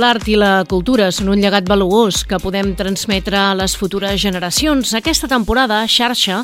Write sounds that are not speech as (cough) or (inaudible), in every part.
L'art i la cultura són un llegat valuós que podem transmetre a les futures generacions. Aquesta temporada, Xarxa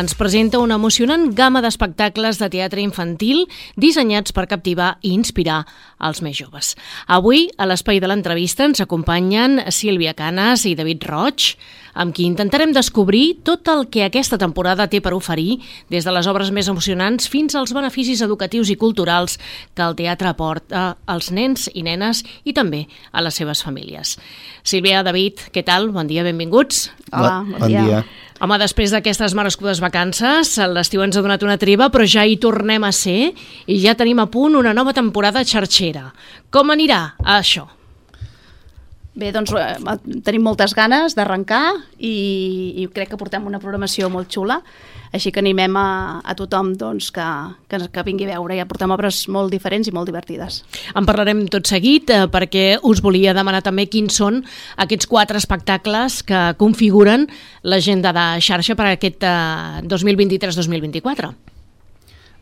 ens presenta una emocionant gamma d'espectacles de teatre infantil dissenyats per captivar i inspirar els més joves. Avui, a l'espai de l'entrevista, ens acompanyen Sílvia Canes i David Roig, amb qui intentarem descobrir tot el que aquesta temporada té per oferir, des de les obres més emocionants fins als beneficis educatius i culturals que el teatre aporta als nens i nenes i també a les seves famílies. Sílvia, David, què tal? Bon dia, benvinguts. Hola, bon, bon dia. dia. Home, després d'aquestes merescudes vacances, l'estiu ens ha donat una triba, però ja hi tornem a ser i ja tenim a punt una nova temporada xarxera. Com anirà això? Bé, doncs eh, tenim moltes ganes d'arrencar i, i crec que portem una programació molt xula, així que animem a, a tothom doncs, que, que, que vingui a veure. Ja portem obres molt diferents i molt divertides. En parlarem tot seguit eh, perquè us volia demanar també quins són aquests quatre espectacles que configuren l'agenda de xarxa per aquest eh, 2023-2024.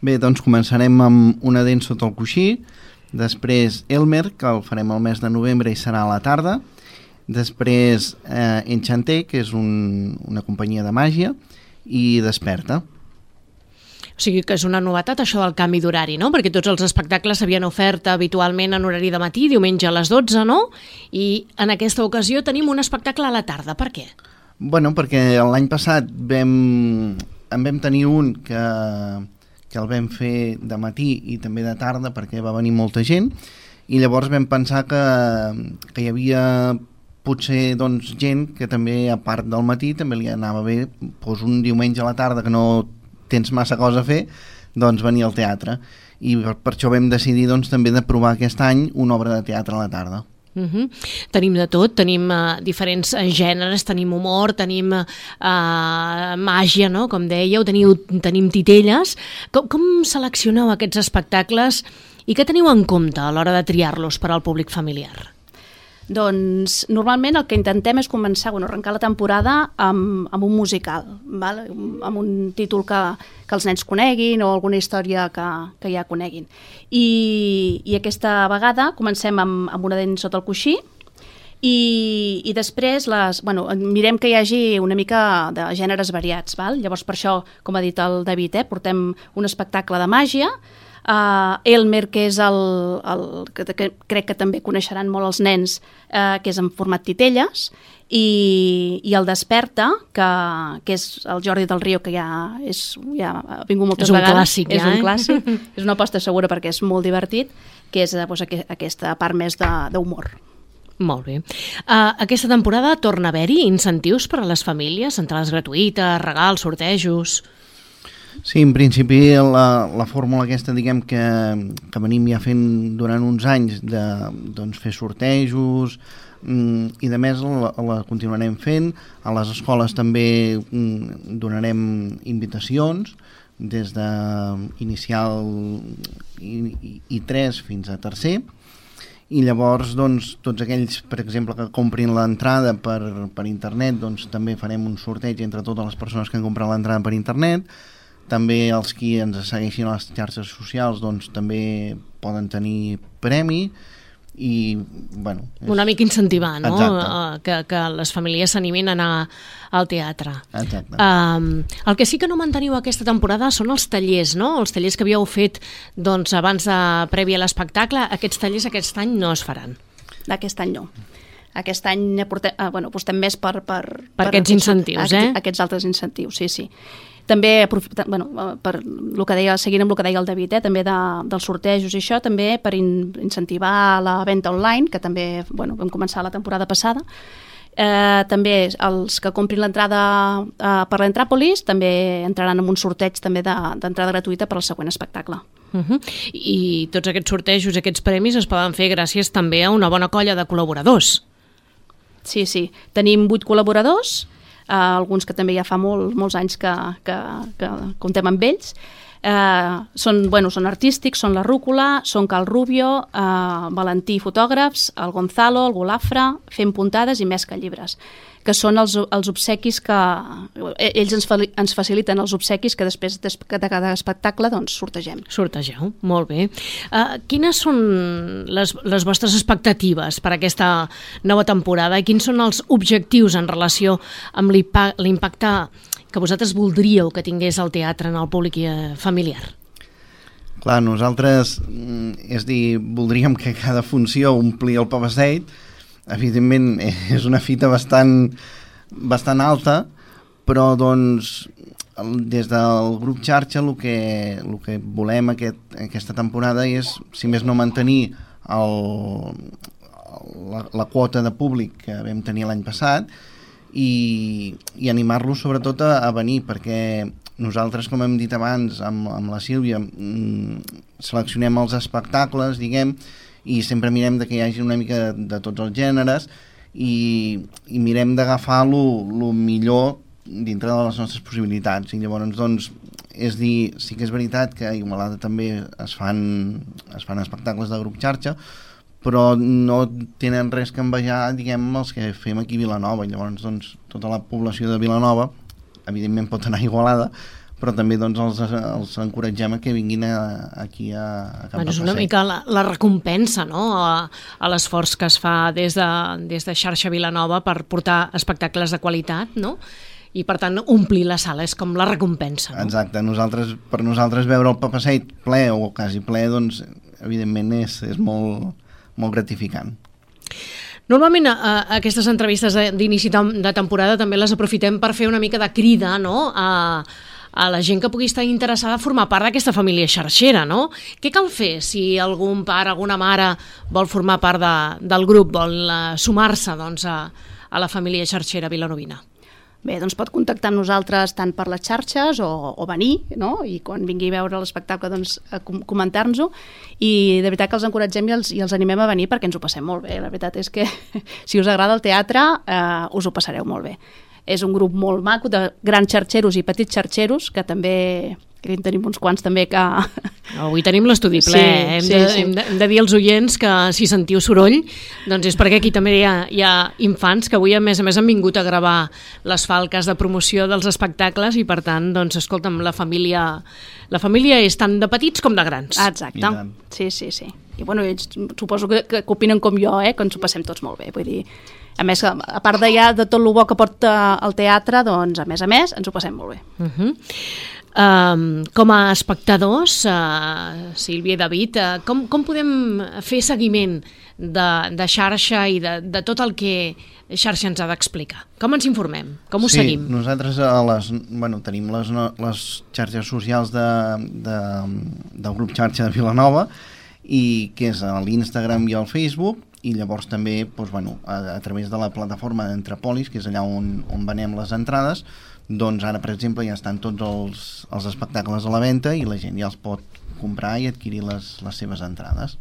Bé, doncs començarem amb una dent sota el coixí, Després Elmer, que el farem el mes de novembre i serà a la tarda. Després eh, Enchanté, que és un, una companyia de màgia. I Desperta. O sigui que és una novetat això del canvi d'horari, no? Perquè tots els espectacles s'havien ofert habitualment en horari de matí, diumenge a les 12, no? I en aquesta ocasió tenim un espectacle a la tarda. Per què? Bueno, perquè l'any passat vam, en vam tenir un que que el vam fer de matí i també de tarda perquè va venir molta gent i llavors vam pensar que, que hi havia potser doncs, gent que també a part del matí també li anava bé doncs, un diumenge a la tarda que no tens massa cosa a fer doncs venir al teatre. I per, per això vam decidir doncs, també de provar aquest any una obra de teatre a la tarda Uh -huh. Tenim de tot, tenim uh, diferents uh, gèneres, tenim humor, tenim uh, màgia, no? com dèieu, teniu, tenim titelles. Com, com seleccioneu aquests espectacles i què teniu en compte a l'hora de triar-los per al públic familiar? Doncs normalment el que intentem és començar, bueno, arrencar la temporada amb, amb un musical, val? amb un títol que, que els nens coneguin o alguna història que, que ja coneguin. I, I aquesta vegada comencem amb, amb una dent sota el coixí, i, i després les, bueno, mirem que hi hagi una mica de gèneres variats. Val? Llavors, per això, com ha dit el David, eh, portem un espectacle de màgia, uh, Elmer, que és el, el que, que crec que també coneixeran molt els nens, uh, que és en format titelles, i, i el Desperta, que, que és el Jordi del Rio, que ja, és, ja ha vingut moltes és vegades. Clàssic, és ja, un eh? clàssic, (laughs) és una aposta segura perquè és molt divertit, que és doncs, aquesta part més d'humor. Molt bé. Uh, aquesta temporada torna a haver-hi incentius per a les famílies, entrades gratuïtes, regals, sortejos... Sí, en principi la, la fórmula aquesta diguem que, que venim ja fent durant uns anys de doncs, fer sortejos mm, i de més la, la continuarem fent. A les escoles també mm, donarem invitacions des de inicial i, i, i 3 fins a tercer. I llavors doncs, tots aquells per exemple que comprin l'entrada per, per internet doncs també farem un sorteig entre totes les persones que han comprat l'entrada per internet també els qui ens segueixin a les xarxes socials doncs també poden tenir premi i, bueno... És... Una mica incentivar, no? Uh, que, que les famílies s'animin a anar al teatre. Exacte. Um, el que sí que no manteniu aquesta temporada són els tallers, no? Els tallers que havíeu fet doncs, abans de previ a l'espectacle, aquests tallers aquest any no es faran. Aquest any no aquest any aportem, eh, bueno, apostem més per, per, per, per aquests incentius, aquests, eh? Aquests altres incentius, sí, sí. També, bueno, per el que deia, seguint amb el que deia el David, eh, també de, dels sortejos i això, també per in, incentivar la venda online, que també bueno, vam començar la temporada passada, Eh, també els que comprin l'entrada eh, per l'Entràpolis també entraran en un sorteig també d'entrada de, gratuïta per al següent espectacle. Uh -huh. I tots aquests sortejos, aquests premis es poden fer gràcies també a una bona colla de col·laboradors. Sí, sí. Tenim vuit col·laboradors eh, alguns que també ja fa molt, molts anys que, que, que comptem amb ells. Eh, són, bueno, són artístics, són la Rúcula, són Cal Rubio, eh, Valentí fotògrafs, el Gonzalo, el Golafra, fent puntades i més que llibres. Que són els, els obsequis que... eh, Ells ens, fa, ens faciliten els obsequis que després des- de cada espectacle doncs, sortegem. Sortegeu, molt bé. Uh, quines són les, les vostres expectatives per aquesta nova temporada i quins són els objectius en relació amb l'impa- l'impacte que vosaltres voldríeu que tingués el teatre en el públic eh, familiar? Clar, nosaltres, mm, és dir, voldríem que cada funció ompli el Pavaseit. Evidentment, és una fita bastant, bastant alta, però doncs des del grup xarxa el que, el que volem aquest, aquesta temporada és, si més no, mantenir el, la, la quota de públic que vam tenir l'any passat i, i animar-los sobretot a, a venir perquè nosaltres, com hem dit abans amb, amb la Sílvia, mm, seleccionem els espectacles, diguem, i sempre mirem de que hi hagi una mica de, de tots els gèneres i, i mirem d'agafar lo millor dintre de les nostres possibilitats. I llavors doncs és dir, sí que és veritat que a Igualada també es fan, es fan espectacles de grup xarxa però no tenen res que envejar diguem els que fem aquí a Vilanova. Llavors doncs tota la població de Vilanova evidentment pot anar a Igualada però també doncs, els, els encoratgem a que vinguin a, aquí a, a Camp Bueno, és una mica la, la recompensa no? a, a l'esforç que es fa des de, des de xarxa Vilanova per portar espectacles de qualitat no? i per tant omplir la sala és com la recompensa no? Exacte, nosaltres, per nosaltres veure el Papaseit ple o quasi ple, doncs evidentment és, és molt, molt gratificant. Normalment a, a aquestes entrevistes d'inici de temporada també les aprofitem per fer una mica de crida no? a, a la gent que pugui estar interessada a formar part d'aquesta família xarxera, no? Què cal fer si algun pare, alguna mare vol formar part de, del grup, vol uh, sumar-se doncs, a, a la família xarxera vilanovina? Bé, doncs pot contactar amb nosaltres tant per les xarxes o, o venir, no? i quan vingui a veure l'espectacle doncs, comentar-nos-ho i de veritat que els encoratgem i els, i els animem a venir perquè ens ho passem molt bé. La veritat és que (laughs) si us agrada el teatre eh, us ho passareu molt bé. És un grup molt maco de grans xarxeros i petits xarxeros que també que en tenim uns quants també que... (laughs) Avui tenim l'estudi ple, Sí, eh? hem, sí, de, sí. hem, de, hem de dir als oients que si sentiu soroll, doncs és perquè aquí també hi ha, hi ha infants que avui a més a més han vingut a gravar les falques de promoció dels espectacles i per tant, doncs escolta'm, la família, la família és tant de petits com de grans. Ah, Exacte. Sí, sí, sí. I bueno, ells suposo que, que, que opinen com jo, eh? que ens ho passem tots molt bé. Vull dir, a més, a part de ja de tot el bo que porta el teatre, doncs, a més a més, ens ho passem molt bé. Uh -huh. Um, com a espectadors, uh, Sílvia i David, uh, com, com podem fer seguiment de, de xarxa i de, de tot el que xarxa ens ha d'explicar? Com ens informem? Com ho sí, seguim? nosaltres a les, bueno, tenim les, no- les xarxes socials de, de, del grup xarxa de Vilanova i que és a l'Instagram i al Facebook i llavors també doncs, bueno, a, a través de la plataforma d'Entrepolis, que és allà on, on venem les entrades, doncs ara, per exemple, ja estan tots els, els espectacles a la venda i la gent ja els pot comprar i adquirir les, les seves entrades.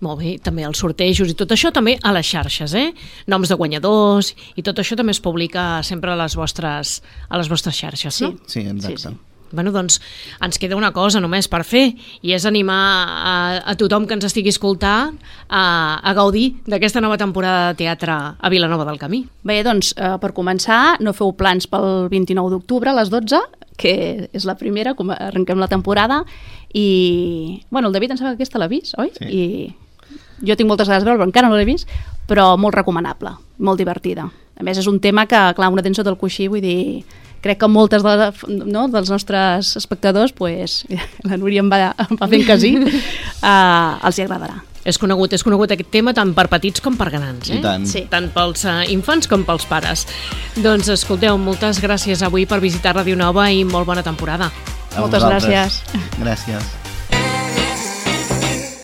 Molt bé, també els sortejos i tot això també a les xarxes, eh? Noms de guanyadors i tot això també es publica sempre a les vostres, a les vostres xarxes, no? Sí, exacte. Sí, sí. Bueno, doncs ens queda una cosa només per fer i és animar a, a tothom que ens estigui escoltant a, a gaudir d'aquesta nova temporada de teatre a Vilanova del Camí. Bé, doncs, eh, per començar, no feu plans pel 29 d'octubre a les 12, que és la primera, com arrenquem la temporada, i, bueno, el David em sembla que aquesta l'ha vist, oi? Sí. I jo tinc moltes ganes de veure, però encara no l'he vist, però molt recomanable, molt divertida. A més, és un tema que, clar, una tens sota el coixí, vull dir, crec que moltes de, no, dels nostres espectadors, pues, (laughs) la Núria em va, em va fent que sí, uh, (laughs) els hi agradarà. És conegut, és conegut aquest tema tant per petits com per grans, eh? I tant. Sí. Tant pels uh, infants com pels pares. Doncs escolteu, moltes gràcies avui per visitar Radio Nova i molt bona temporada. A Moltes vosaltres. gràcies. Gràcies.